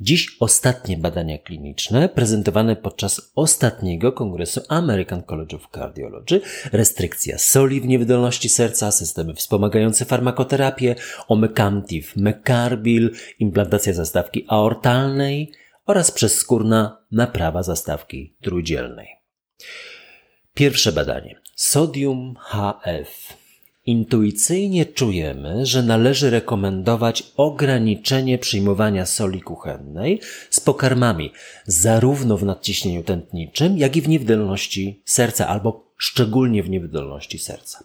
Dziś ostatnie badania kliniczne prezentowane podczas ostatniego kongresu American College of Cardiology, restrykcja soli w niewydolności serca, systemy wspomagające farmakoterapię, omecamtiv, mecarbil, implantacja zastawki aortalnej oraz przezskórna naprawa zastawki trójdzielnej. Pierwsze badanie. Sodium HF Intuicyjnie czujemy, że należy rekomendować ograniczenie przyjmowania soli kuchennej z pokarmami, zarówno w nadciśnieniu tętniczym, jak i w niewydolności serca, albo szczególnie w niewydolności serca.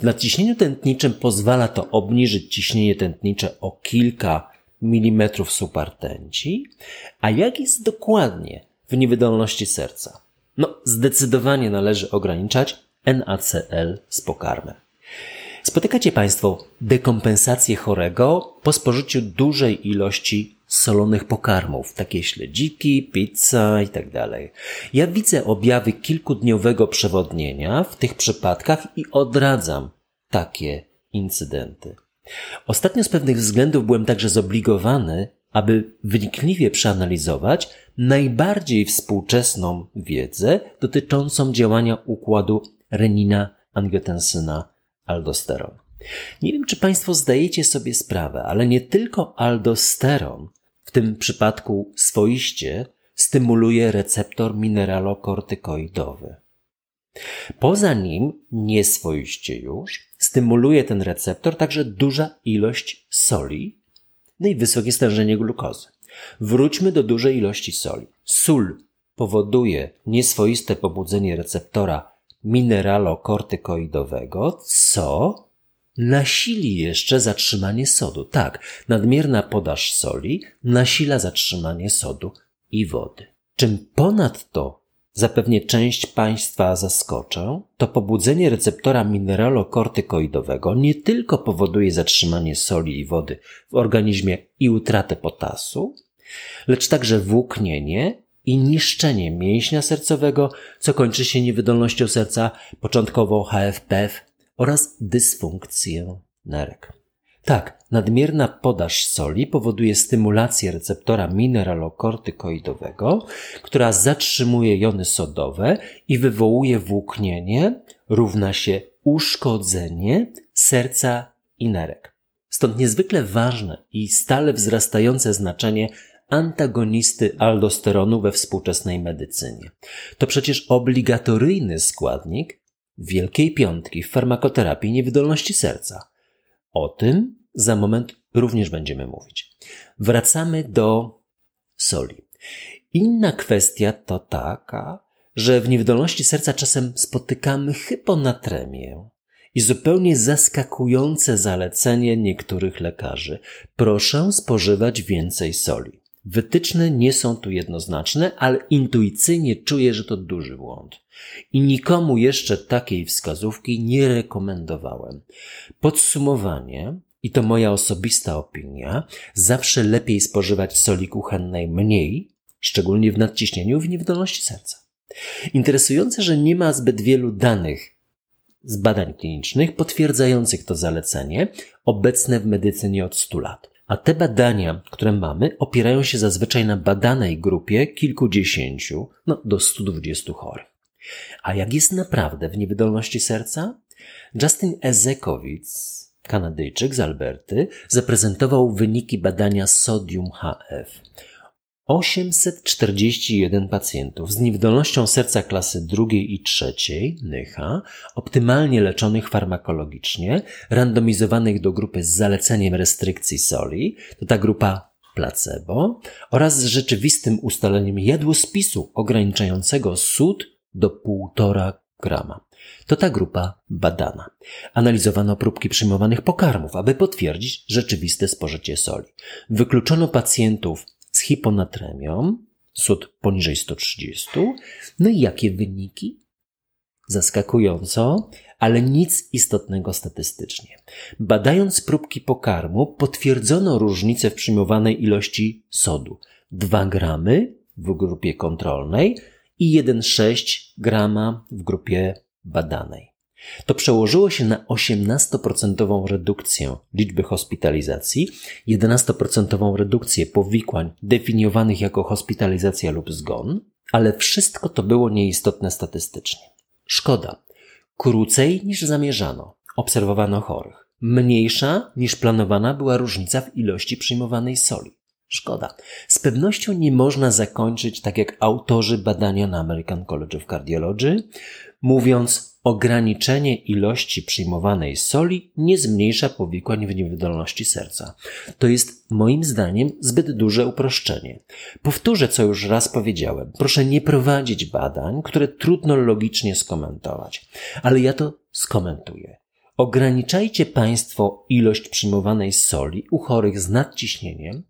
W nadciśnieniu tętniczym pozwala to obniżyć ciśnienie tętnicze o kilka milimetrów supartęci, a jak jest dokładnie w niewydolności serca? No, zdecydowanie należy ograniczać NaCl z pokarmem. Spotykacie Państwo dekompensację chorego po spożyciu dużej ilości solonych pokarmów, takie śledziki, pizza itd. Tak ja widzę objawy kilkudniowego przewodnienia w tych przypadkach i odradzam takie incydenty. Ostatnio z pewnych względów byłem także zobligowany, aby wnikliwie przeanalizować najbardziej współczesną wiedzę dotyczącą działania układu renina-angiotensyna aldosteron. Nie wiem, czy Państwo zdajecie sobie sprawę, ale nie tylko aldosteron, w tym przypadku swoiście, stymuluje receptor mineralokortykoidowy. Poza nim, nieswoiście już, stymuluje ten receptor także duża ilość soli, no i wysokie stężenie glukozy. Wróćmy do dużej ilości soli. Sól powoduje nieswoiste pobudzenie receptora mineralokortykoidowego, co nasili jeszcze zatrzymanie sodu. Tak, nadmierna podaż soli nasila zatrzymanie sodu i wody. Czym ponadto zapewnie część Państwa zaskoczę, to pobudzenie receptora mineralokortykoidowego nie tylko powoduje zatrzymanie soli i wody w organizmie i utratę potasu, lecz także włóknienie i niszczenie mięśnia sercowego, co kończy się niewydolnością serca, początkowo HFpF oraz dysfunkcję nerek. Tak, nadmierna podaż soli powoduje stymulację receptora mineralokortykoidowego, która zatrzymuje jony sodowe i wywołuje włóknienie, równa się uszkodzenie serca i nerek. Stąd niezwykle ważne i stale wzrastające znaczenie antagonisty aldosteronu we współczesnej medycynie. To przecież obligatoryjny składnik Wielkiej Piątki w farmakoterapii niewydolności serca. O tym za moment również będziemy mówić. Wracamy do soli. Inna kwestia to taka, że w niewydolności serca czasem spotykamy hyponatremię i zupełnie zaskakujące zalecenie niektórych lekarzy. Proszę spożywać więcej soli. Wytyczne nie są tu jednoznaczne, ale intuicyjnie czuję, że to duży błąd. I nikomu jeszcze takiej wskazówki nie rekomendowałem. Podsumowanie, i to moja osobista opinia, zawsze lepiej spożywać soli kuchennej mniej, szczególnie w nadciśnieniu i w niewydolności serca. Interesujące, że nie ma zbyt wielu danych z badań klinicznych potwierdzających to zalecenie, obecne w medycynie od 100 lat. A te badania, które mamy, opierają się zazwyczaj na badanej grupie kilkudziesięciu, no do 120 chorych. A jak jest naprawdę w niewydolności serca? Justin Ezekowicz, Kanadyjczyk z Alberty, zaprezentował wyniki badania sodium HF. 841 pacjentów z niewydolnością serca klasy drugiej i trzeciej, NYHA, optymalnie leczonych farmakologicznie, randomizowanych do grupy z zaleceniem restrykcji soli, to ta grupa placebo, oraz z rzeczywistym ustaleniem jadłospisu ograniczającego sód do 1,5 grama. To ta grupa badana. Analizowano próbki przyjmowanych pokarmów, aby potwierdzić rzeczywiste spożycie soli. Wykluczono pacjentów z hiponatremią, sód poniżej 130. No i jakie wyniki? Zaskakująco, ale nic istotnego statystycznie. Badając próbki pokarmu, potwierdzono różnicę w przyjmowanej ilości sodu 2 gramy w grupie kontrolnej i 1,6 grama w grupie badanej. To przełożyło się na 18% redukcję liczby hospitalizacji, 11% redukcję powikłań definiowanych jako hospitalizacja lub zgon, ale wszystko to było nieistotne statystycznie. Szkoda. Krócej niż zamierzano obserwowano chorych. Mniejsza niż planowana była różnica w ilości przyjmowanej soli. Szkoda. Z pewnością nie można zakończyć tak jak autorzy badania na American College of Cardiology, mówiąc ograniczenie ilości przyjmowanej soli nie zmniejsza powikłań w niewydolności serca. To jest moim zdaniem zbyt duże uproszczenie. Powtórzę, co już raz powiedziałem. Proszę nie prowadzić badań, które trudno logicznie skomentować. Ale ja to skomentuję. Ograniczajcie Państwo ilość przyjmowanej soli u chorych z nadciśnieniem,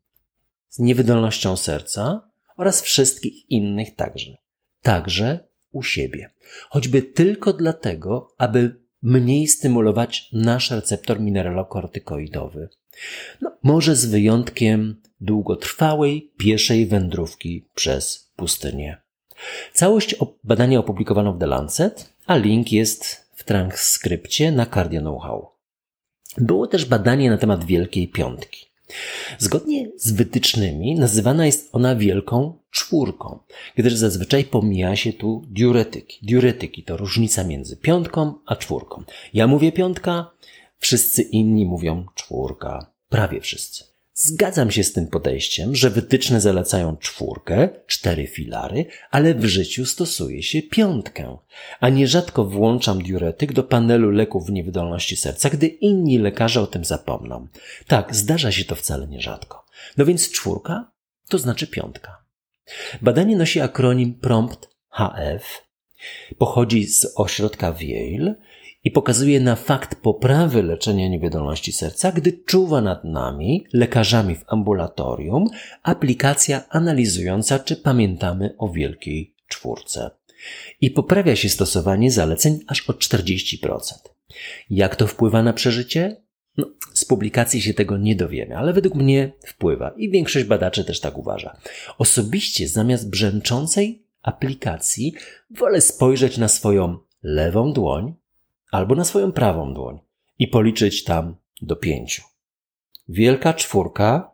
z niewydolnością serca oraz wszystkich innych także. Także u siebie. Choćby tylko dlatego, aby mniej stymulować nasz receptor mineralokortykoidowy. No, może z wyjątkiem długotrwałej pieszej wędrówki przez pustynię. Całość badania opublikowano w The Lancet, a link jest w transkrypcie na Cardio Know-how. Było też badanie na temat Wielkiej Piątki. Zgodnie z wytycznymi nazywana jest ona wielką czwórką, gdyż zazwyczaj pomija się tu diuretyki. Diuretyki to różnica między piątką a czwórką. Ja mówię piątka, wszyscy inni mówią czwórka. Prawie wszyscy. Zgadzam się z tym podejściem, że wytyczne zalecają czwórkę, cztery filary, ale w życiu stosuje się piątkę. A nierzadko włączam diuretyk do panelu leków niewydolności serca, gdy inni lekarze o tym zapomną. Tak, zdarza się to wcale nierzadko. No więc czwórka to znaczy piątka. Badanie nosi akronim PROMPT HF, pochodzi z ośrodka Yale i pokazuje na fakt poprawy leczenia niewydolności serca, gdy czuwa nad nami, lekarzami w ambulatorium, aplikacja analizująca, czy pamiętamy o wielkiej czwórce. I poprawia się stosowanie zaleceń aż o 40%. Jak to wpływa na przeżycie? No, z publikacji się tego nie dowiemy, ale według mnie wpływa i większość badaczy też tak uważa. Osobiście zamiast brzęczącej aplikacji wolę spojrzeć na swoją lewą dłoń albo na swoją prawą dłoń i policzyć tam do pięciu. Wielka czwórka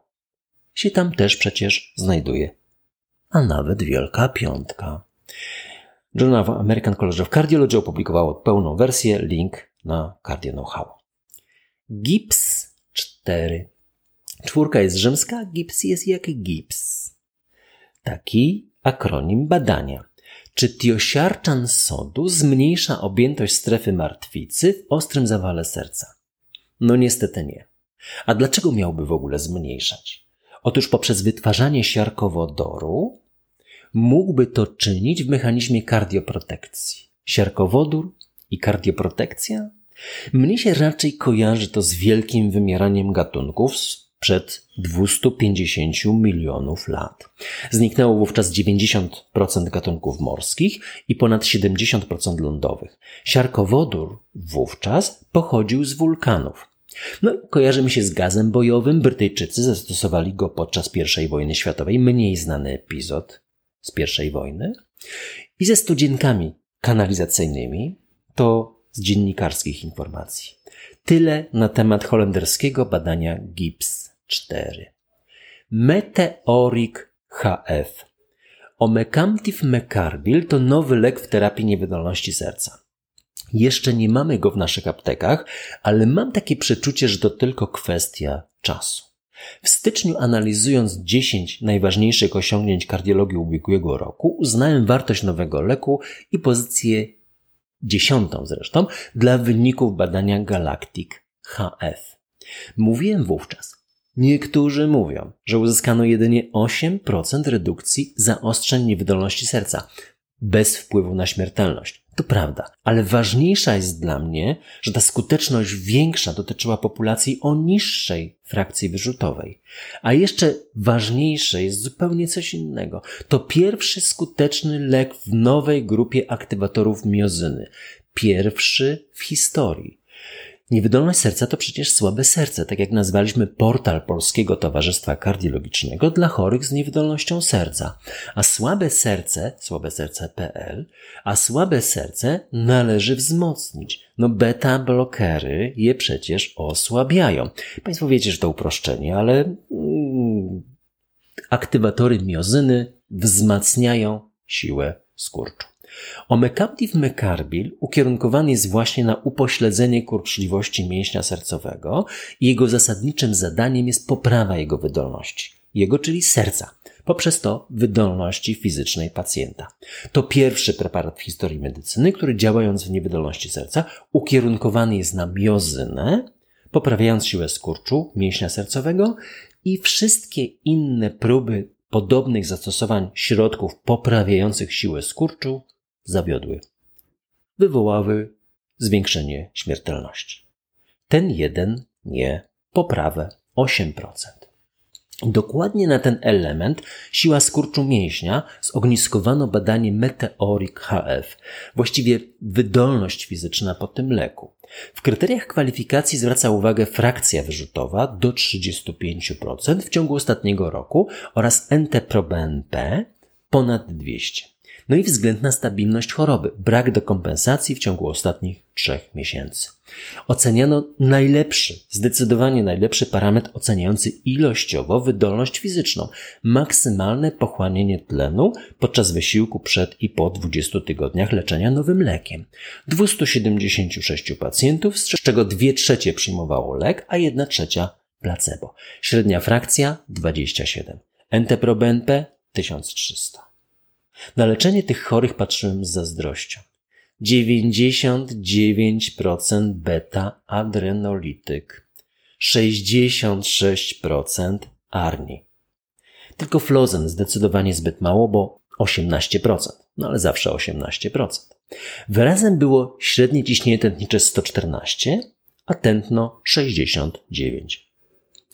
się tam też przecież znajduje, a nawet wielka piątka. Journal American College of Cardiology opublikowało pełną wersję, link na Cardio Know-how. Gips 4. Czwórka jest rzymska, gips jest jak gips. Taki akronim badania. Czy tiosiarczan sodu zmniejsza objętość strefy martwicy w ostrym zawale serca? No niestety nie. A dlaczego miałby w ogóle zmniejszać? Otóż poprzez wytwarzanie siarkowodoru mógłby to czynić w mechanizmie kardioprotekcji. Siarkowodór i kardioprotekcja? Mnie się raczej kojarzy to z wielkim wymieraniem gatunków sprzed 250 milionów lat. Zniknęło wówczas 90% gatunków morskich i ponad 70% lądowych. Siarkowodór wówczas pochodził z wulkanów. No, kojarzy mi się z gazem bojowym. Brytyjczycy zastosowali go podczas I wojny światowej, mniej znany epizod z I wojny. I ze studzienkami kanalizacyjnymi to z dziennikarskich informacji. Tyle na temat holenderskiego badania GIPS 4. Meteoric HF. Omecamtiv mecarbil to nowy lek w terapii niewydolności serca. Jeszcze nie mamy go w naszych aptekach, ale mam takie przeczucie, że to tylko kwestia czasu. W styczniu analizując 10 najważniejszych osiągnięć kardiologii ubiegłego roku, uznałem wartość nowego leku i pozycję dziesiątą zresztą dla wyników badania Galactic HF. Mówiłem wówczas, Niektórzy mówią, że uzyskano jedynie 8% redukcji zaostrzeń niewydolności serca, bez wpływu na śmiertelność. To prawda, ale ważniejsza jest dla mnie, że ta skuteczność większa dotyczyła populacji o niższej frakcji wyrzutowej. A jeszcze ważniejsze jest zupełnie coś innego. To pierwszy skuteczny lek w nowej grupie aktywatorów miozyny. Pierwszy w historii. Niewydolność serca to przecież słabe serce, tak jak nazwaliśmy portal Polskiego Towarzystwa Kardiologicznego dla chorych z niewydolnością serca. A słabe serce, słabe serce.pl, a słabe serce należy wzmocnić. No beta blokery je przecież osłabiają. Państwo wiecie, że to uproszczenie, ale mm, aktywatory miozyny wzmacniają siłę skurczu. Omecamtiv mecarbil ukierunkowany jest właśnie na upośledzenie kurczliwości mięśnia sercowego i jego zasadniczym zadaniem jest poprawa jego wydolności. Jego, czyli serca. Poprzez to wydolności fizycznej pacjenta. To pierwszy preparat w historii medycyny, który działając w niewydolności serca ukierunkowany jest na miozynę, poprawiając siłę skurczu mięśnia sercowego i wszystkie inne próby podobnych zastosowań środków poprawiających siłę skurczu zawiodły. Wywołały zwiększenie śmiertelności. Ten jeden nie poprawę 8%. Dokładnie na ten element siła skurczu mięśnia zogniskowano badanie Meteoric HF, właściwie wydolność fizyczna po tym leku. W kryteriach kwalifikacji zwraca uwagę frakcja wyrzutowa do 35% w ciągu ostatniego roku oraz NT-proBNP ponad 200. No i względna stabilność choroby, brak dekompensacji w ciągu ostatnich trzech miesięcy. Oceniano najlepszy, zdecydowanie najlepszy parametr oceniający ilościowo wydolność fizyczną, maksymalne pochłanianie tlenu podczas wysiłku przed i po 20 tygodniach leczenia nowym lekiem. 276 pacjentów, z czego 2 trzecie przyjmowało lek, a 1 trzecia placebo. Średnia frakcja 27. NT-proBNP 1300. Na leczenie tych chorych patrzyłem z zazdrością. 99% beta-adrenolityk, 66% arni. Tylko flozen zdecydowanie zbyt mało, bo 18%, no ale zawsze 18%. Wyrazem było średnie ciśnienie tętnicze 114, a tętno 69.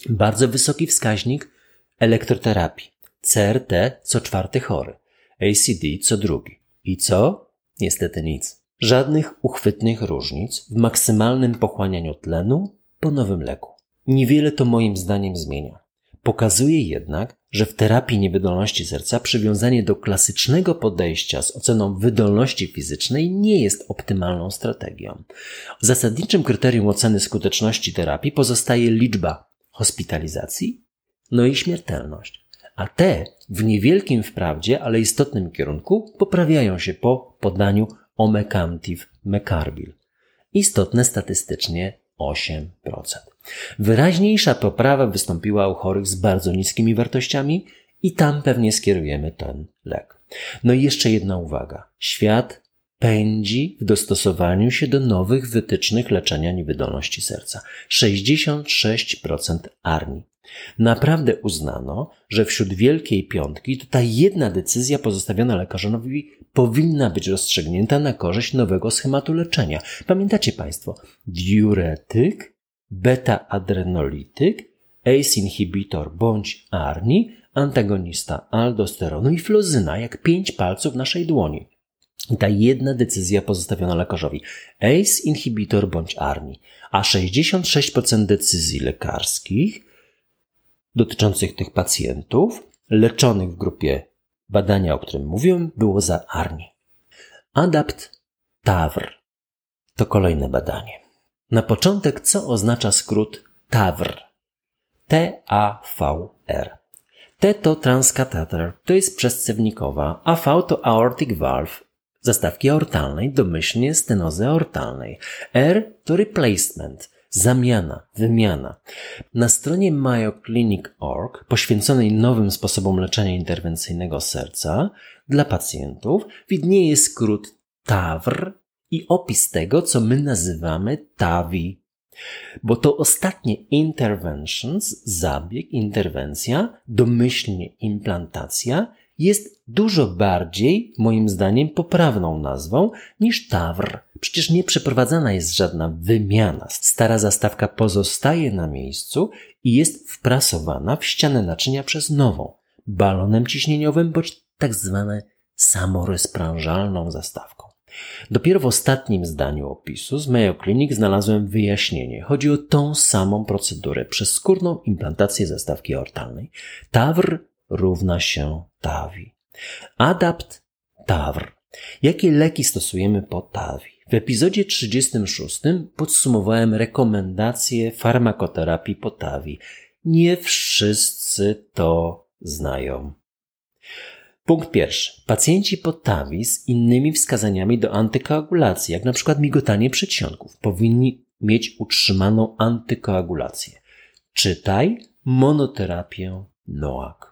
Bardzo wysoki wskaźnik elektroterapii. CRT co czwarty chory. ACD co drugi. I co? Niestety nic. Żadnych uchwytnych różnic w maksymalnym pochłanianiu tlenu po nowym leku. Niewiele to moim zdaniem zmienia. Pokazuje jednak, że w terapii niewydolności serca przywiązanie do klasycznego podejścia z oceną wydolności fizycznej nie jest optymalną strategią. Zasadniczym kryterium oceny skuteczności terapii pozostaje liczba hospitalizacji, no i śmiertelność a te w niewielkim wprawdzie, ale istotnym kierunku poprawiają się po podaniu omecamtiv mecarbil. Istotne statystycznie 8%. Wyraźniejsza poprawa wystąpiła u chorych z bardzo niskimi wartościami i tam pewnie skierujemy ten lek. No i jeszcze jedna uwaga. Świat pędzi w dostosowaniu się do nowych wytycznych leczenia niewydolności serca. 66% ARNI. Naprawdę uznano, że wśród Wielkiej Piątki to ta jedna decyzja pozostawiona lekarzowi powinna być rozstrzygnięta na korzyść nowego schematu leczenia. Pamiętacie Państwo, diuretyk, beta-adrenolityk, ACE inhibitor bądź ARNI, antagonista aldosteronu i flozyna, jak pięć palców naszej dłoni. I ta jedna decyzja pozostawiona lekarzowi. ACE inhibitor bądź ARNI. A 66% decyzji lekarskich dotyczących tych pacjentów leczonych w grupie badania, o którym mówiłem, było za ARNI. Adapt TAWR to kolejne badanie. Na początek, co oznacza skrót TAWR? T-A-V-R. T to transkateter, to jest przescewnikowa, a V to aortic valve, zastawki aortalnej, domyślnie stenozy aortalnej. R to replacement, Zamiana, wymiana. Na stronie mayoclinic.org poświęconej nowym sposobom leczenia interwencyjnego serca dla pacjentów widnieje skrót TAWR i opis tego, co my nazywamy TAVI. Bo to ostatnie interventions, zabieg, interwencja, domyślnie implantacja, jest dużo bardziej, moim zdaniem, poprawną nazwą niż TAWR Przecież nie przeprowadzana jest żadna wymiana. Stara zastawka pozostaje na miejscu i jest wprasowana w ścianę naczynia przez nową, balonem ciśnieniowym bądź tak zwane samorozprężalną zastawką. Dopiero w ostatnim zdaniu opisu z Mayo Clinic znalazłem wyjaśnienie. Chodzi o tą samą procedurę przez skórną implantację zastawki aortalnej. TAWR równa się TAVI. Adapt TAWR. Jakie leki stosujemy po TAVI? W epizodzie 36 podsumowałem rekomendacje farmakoterapii po TAVI. Nie wszyscy to znają. Punkt pierwszy. Pacjenci po TAVI z innymi wskazaniami do antykoagulacji, jak na przykład migotanie przedsionków, powinni mieć utrzymaną antykoagulację. Czytaj monoterapię NOAC.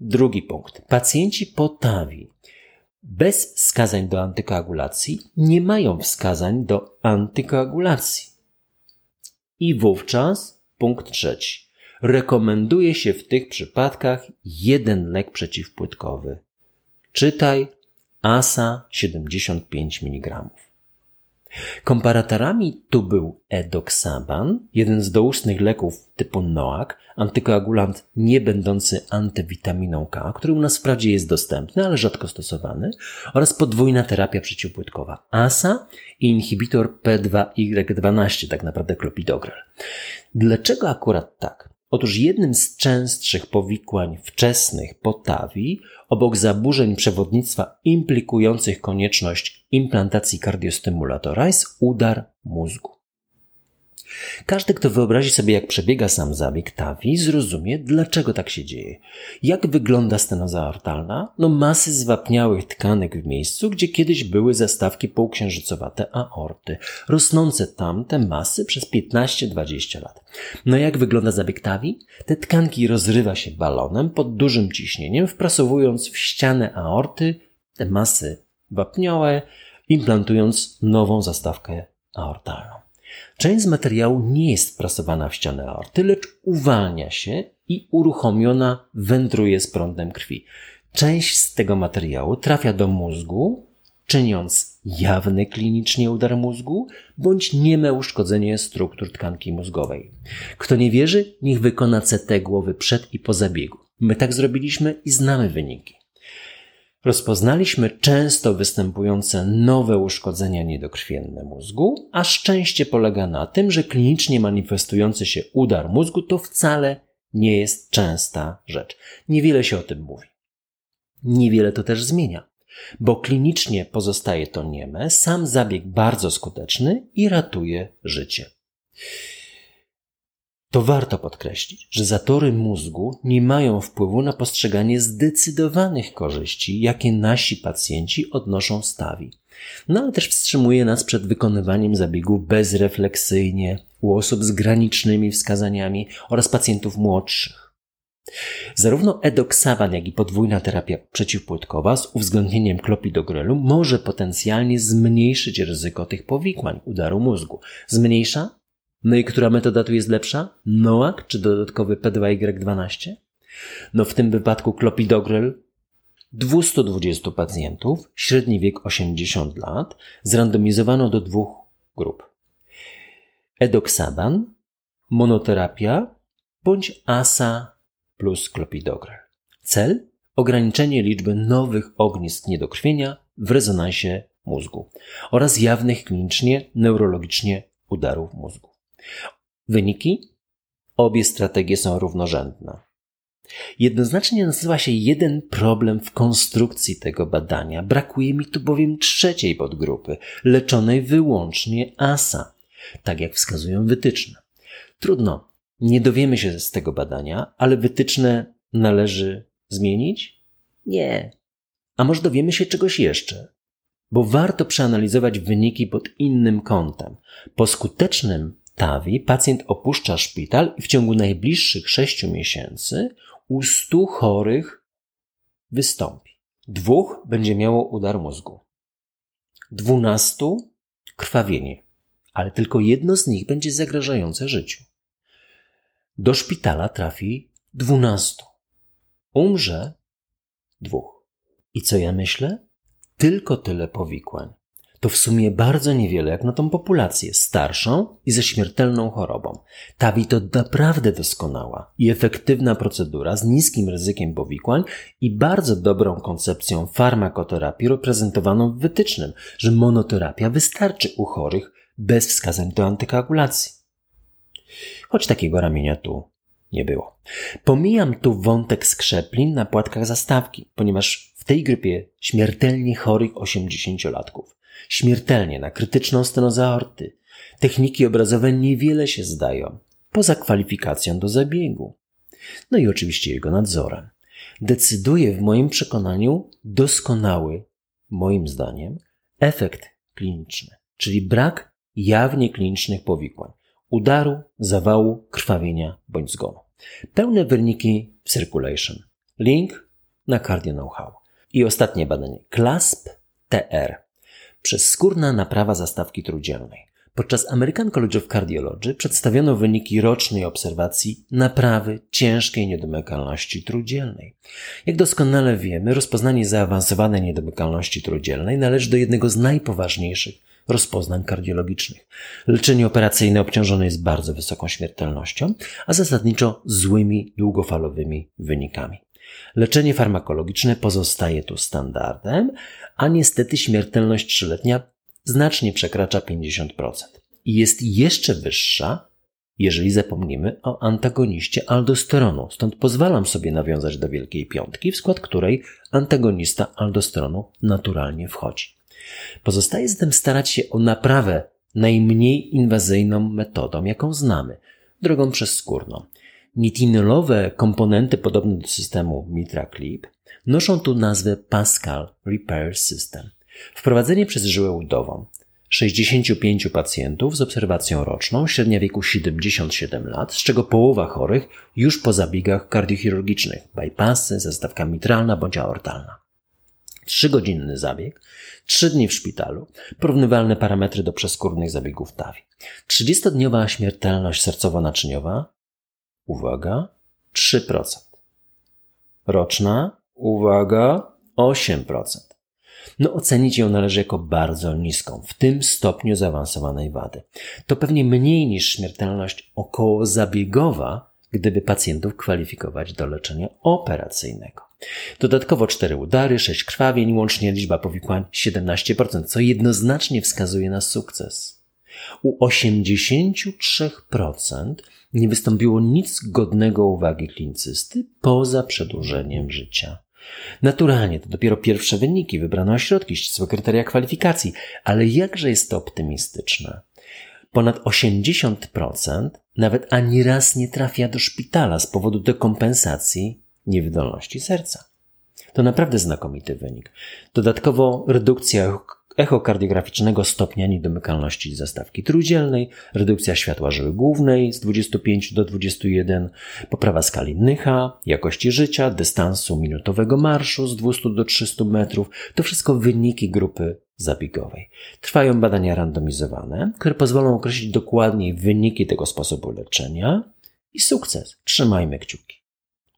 Drugi punkt. Pacjenci po TAVI bez wskazań do antykoagulacji nie mają wskazań do antykoagulacji. I wówczas punkt trzeci. Rekomenduje się w tych przypadkach jeden lek przeciwpłytkowy. Czytaj ASA 75 mg. Komparatorami tu był edoxaban, jeden z doustnych leków typu NOAC, antykoagulant nie będący antywitaminą K, który u nas wprawdzie jest dostępny, ale rzadko stosowany, oraz podwójna terapia przeciwpłytkowa ASA i inhibitor P2Y12, tak naprawdę klopidogrel. Dlaczego akurat tak? Otóż jednym z częstszych powikłań wczesnych potawi, obok zaburzeń przewodnictwa implikujących konieczność implantacji kardiostymulatora, jest udar mózgu. Każdy, kto wyobrazi sobie, jak przebiega sam zabieg TAVI, zrozumie, dlaczego tak się dzieje. Jak wygląda stenoza aortalna? No masy zwapniałych tkanek w miejscu, gdzie kiedyś były zastawki półksiężycowate aorty. Rosnące tam te masy przez 15-20 lat. No jak wygląda zabieg TAVI? Te tkanki rozrywa się balonem pod dużym ciśnieniem, wprasowując w ścianę aorty te masy wapniowe, implantując nową zastawkę aortalną. Część z materiału nie jest wprasowana w ścianę aorty, lecz uwalnia się i uruchomiona wędruje z prądem krwi. Część z tego materiału trafia do mózgu, czyniąc jawny klinicznie udar mózgu bądź nieme uszkodzenie struktur tkanki mózgowej. Kto nie wierzy, niech wykona CT głowy przed i po zabiegu. My tak zrobiliśmy i znamy wyniki. Rozpoznaliśmy często występujące nowe uszkodzenia niedokrwienne mózgu, a szczęście polega na tym, że klinicznie manifestujący się udar mózgu to wcale nie jest częsta rzecz. Niewiele się o tym mówi. Niewiele to też zmienia, bo klinicznie pozostaje to nieme, sam zabieg bardzo skuteczny i ratuje życie to warto podkreślić, że zatory mózgu nie mają wpływu na postrzeganie zdecydowanych korzyści, jakie nasi pacjenci odnoszą stawi. No ale też wstrzymuje nas przed wykonywaniem zabiegu bezrefleksyjnie u osób z granicznymi wskazaniami oraz pacjentów młodszych. Zarówno edoksaban, jak i podwójna terapia przeciwpłytkowa z uwzględnieniem klopidogrelu może potencjalnie zmniejszyć ryzyko tych powikłań udaru mózgu. Zmniejsza, no i która metoda tu jest lepsza? NOAC czy dodatkowy P2Y12? No w tym wypadku klopidogrel 220 pacjentów, średni wiek 80 lat, zrandomizowano do dwóch grup. Edoxaban, monoterapia bądź ASA plus klopidogrel. Cel? Ograniczenie liczby nowych ognisk niedokrwienia w rezonansie mózgu oraz jawnych klinicznie, neurologicznie udarów mózgu. Wyniki? Obie strategie są równorzędne. Jednoznacznie nazywa się jeden problem w konstrukcji tego badania. Brakuje mi tu bowiem trzeciej podgrupy, leczonej wyłącznie ASA, tak jak wskazują wytyczne. Trudno, nie dowiemy się z tego badania, ale wytyczne należy zmienić? Nie. A może dowiemy się czegoś jeszcze? Bo warto przeanalizować wyniki pod innym kątem. Po skutecznym TAVI pacjent opuszcza szpital i w ciągu najbliższych 6 miesięcy u 100 chorych wystąpi. Dwóch będzie miało udar mózgu. Dwunastu krwawienie, ale tylko jedno z nich będzie zagrażające życiu. Do szpitala trafi dwunastu. Umrze dwóch. I co ja myślę? Tylko tyle powikłań. To w sumie bardzo niewiele jak na tą populację starszą i ze śmiertelną chorobą. TAVI to naprawdę doskonała i efektywna procedura z niskim ryzykiem powikłań i bardzo dobrą koncepcją farmakoterapii reprezentowaną w wytycznym, że monoterapia wystarczy u chorych bez wskazań do antykoagulacji. Choć takiego ramienia tu nie było. Pomijam tu wątek skrzeplin na płatkach zastawki, ponieważ w tej grupie śmiertelnie chorych 80-latków, śmiertelnie na krytyczną stenozę aorty, techniki obrazowe niewiele się zdają, poza kwalifikacją do zabiegu. No i oczywiście jego nadzorem. Decyduje w moim przekonaniu doskonały, moim zdaniem, efekt kliniczny, czyli brak jawnie klinicznych powikłań udaru, zawału, krwawienia bądź zgonu. Pełne wyniki w Circulation. Link na Cardio Know-how. I ostatnie badanie. CLASP TR. Przezskórna naprawa zastawki trójdzielnej. Podczas American College of Cardiology przedstawiono wyniki rocznej obserwacji naprawy ciężkiej niedomykalności trójdzielnej. Jak doskonale wiemy, rozpoznanie zaawansowanej niedomykalności trójdzielnej należy do jednego z najpoważniejszych rozpoznań kardiologicznych. Leczenie operacyjne obciążone jest bardzo wysoką śmiertelnością, a zasadniczo złymi, długofalowymi wynikami. Leczenie farmakologiczne pozostaje tu standardem, a niestety śmiertelność trzyletnia znacznie przekracza 50% i jest jeszcze wyższa, jeżeli zapomnimy o antagoniście aldosteronu. Stąd pozwalam sobie nawiązać do Wielkiej Piątki, w skład której antagonista aldosteronu naturalnie wchodzi. Pozostaje zatem starać się o naprawę najmniej inwazyjną metodą, jaką znamy, drogą przezskórną. Nitinolowe komponenty podobne do systemu MitraClip noszą tu nazwę Pascal Repair System. Wprowadzenie przez żyłę udową 65 pacjentów z obserwacją roczną, średnia wieku 77 lat, z czego połowa chorych już po zabiegach kardiochirurgicznych, bypassy, zastawka mitralna bądź aortalna. Trzygodzinny zabieg, trzy dni w szpitalu, porównywalne parametry do przeskórnych zabiegów TAVI. 30-dniowa śmiertelność sercowo-naczyniowa, uwaga, 3%. Roczna, uwaga, 8%. No ocenić ją należy jako bardzo niską, w tym stopniu zaawansowanej wady. To pewnie mniej niż śmiertelność okołozabiegowa, gdyby pacjentów kwalifikować do leczenia operacyjnego. Dodatkowo 4 udary, 6 krwawień, łącznie liczba powikłań 17%, co jednoznacznie wskazuje na sukces. U 83% nie wystąpiło nic godnego uwagi klinicysty poza przedłużeniem życia. Naturalnie to dopiero pierwsze wyniki, wybrano środki, ścisłe kryteria kwalifikacji, ale jakże jest to optymistyczne. Ponad 80% nawet ani raz nie trafia do szpitala z powodu dekompensacji niewydolności serca. To naprawdę znakomity wynik. Dodatkowo redukcja echokardiograficznego stopnia niedomykalności zastawki trójdzielnej, redukcja światła żyły głównej z 25 do 21, poprawa skali Nycha, jakości życia, dystansu minutowego marszu z 200 do 300 metrów. To wszystko wyniki grupy zabiegowej. Trwają badania randomizowane, które pozwolą określić dokładniej wyniki tego sposobu leczenia i sukces. Trzymajmy kciuki.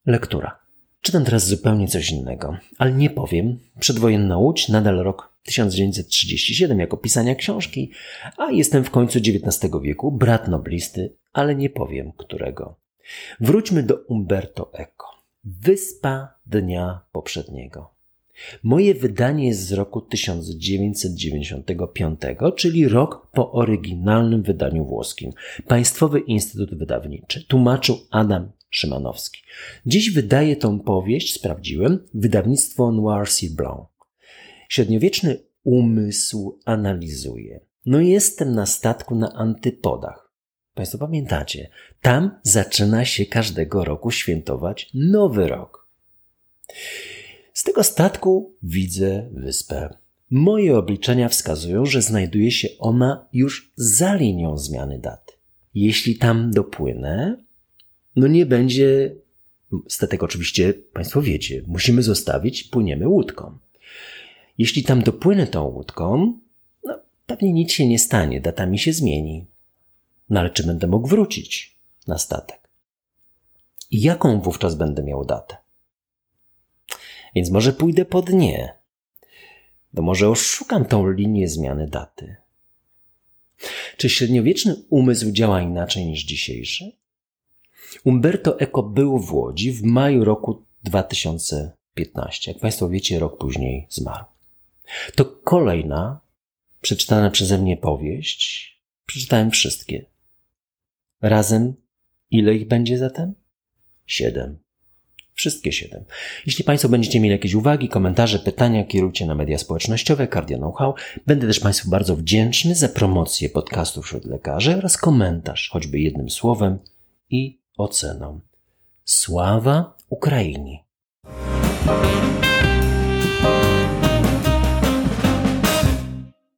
Lektura. Czytam teraz zupełnie coś innego, ale nie powiem. Przedwojenna Łódź, nadal rok 1937 jako pisania książki, a jestem w końcu XIX wieku, brat noblisty, ale nie powiem którego. Wróćmy do Umberto Eco. Wyspa dnia poprzedniego. Moje wydanie jest z roku 1995, czyli rok po oryginalnym wydaniu włoskim. Państwowy Instytut Wydawniczy. Tłumaczył Adam Szymanowski. Dziś wydaje tą powieść, sprawdziłem, wydawnictwo Noir. Blanc. Średniowieczny umysł analizuje. No jestem na statku na antypodach. Państwo pamiętacie, tam zaczyna się każdego roku świętować nowy rok. Z tego statku widzę wyspę. Moje obliczenia wskazują, że znajduje się ona już za linią zmiany daty. Jeśli tam dopłynę, no nie będzie statek oczywiście, Państwo wiecie, musimy zostawić, płyniemy łódką. Jeśli tam dopłynę tą łódką, no pewnie nic się nie stanie, data mi się zmieni. No ale czy będę mógł wrócić na statek? I jaką wówczas będę miał datę? Więc może pójdę po dnie. To może oszukam tą linię zmiany daty. Czy średniowieczny umysł działa inaczej niż dzisiejszy? Umberto Eco był w Łodzi w maju roku 2015. Jak Państwo wiecie, rok później zmarł. To kolejna przeczytana przeze mnie powieść. Przeczytałem wszystkie. Razem ile ich będzie zatem? Siedem. Wszystkie siedem. Jeśli Państwo będziecie mieli jakieś uwagi, komentarze, pytania, kierujcie na media społecznościowe Cardio Know-how. Będę też Państwu bardzo wdzięczny za promocję podcastów wśród lekarzy oraz komentarz, choćby jednym słowem i oceną. Sława Ukrainie!